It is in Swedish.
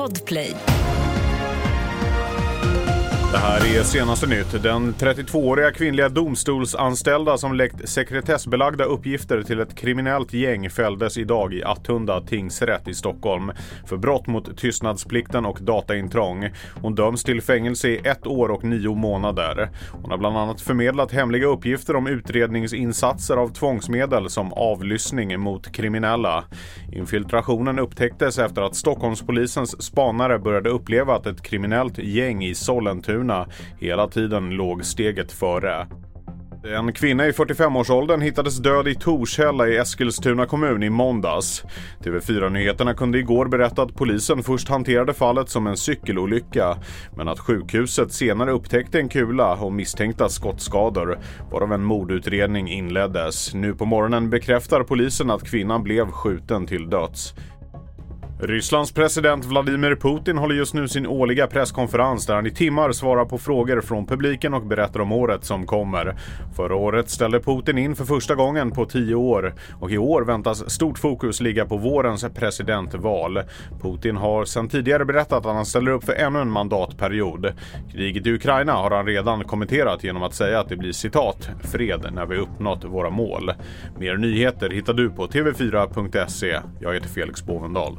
Podplay. Det här är senaste nytt. Den 32-åriga kvinnliga domstolsanställda som läckt sekretessbelagda uppgifter till ett kriminellt gäng fälldes idag i Attunda tingsrätt i Stockholm för brott mot tystnadsplikten och dataintrång. Hon döms till fängelse i ett år och nio månader. Hon har bland annat förmedlat hemliga uppgifter om utredningsinsatser av tvångsmedel som avlyssning mot kriminella. Infiltrationen upptäcktes efter att Stockholmspolisens spanare började uppleva att ett kriminellt gäng i Sollentuna hela tiden låg steget före. En kvinna i 45-årsåldern hittades död i Torshälla i Eskilstuna kommun i måndags. TV4-nyheterna kunde igår berätta att polisen först hanterade fallet som en cykelolycka men att sjukhuset senare upptäckte en kula och misstänkta skottskador varav en mordutredning inleddes. Nu på morgonen bekräftar polisen att kvinnan blev skjuten till döds. Rysslands president Vladimir Putin håller just nu sin årliga presskonferens där han i timmar svarar på frågor från publiken och berättar om året som kommer. Förra året ställde Putin in för första gången på tio år och i år väntas stort fokus ligga på vårens presidentval. Putin har sedan tidigare berättat att han ställer upp för ännu en mandatperiod. Kriget i Ukraina har han redan kommenterat genom att säga att det blir citat “fred när vi uppnått våra mål”. Mer nyheter hittar du på tv4.se. Jag heter Felix Bovendal.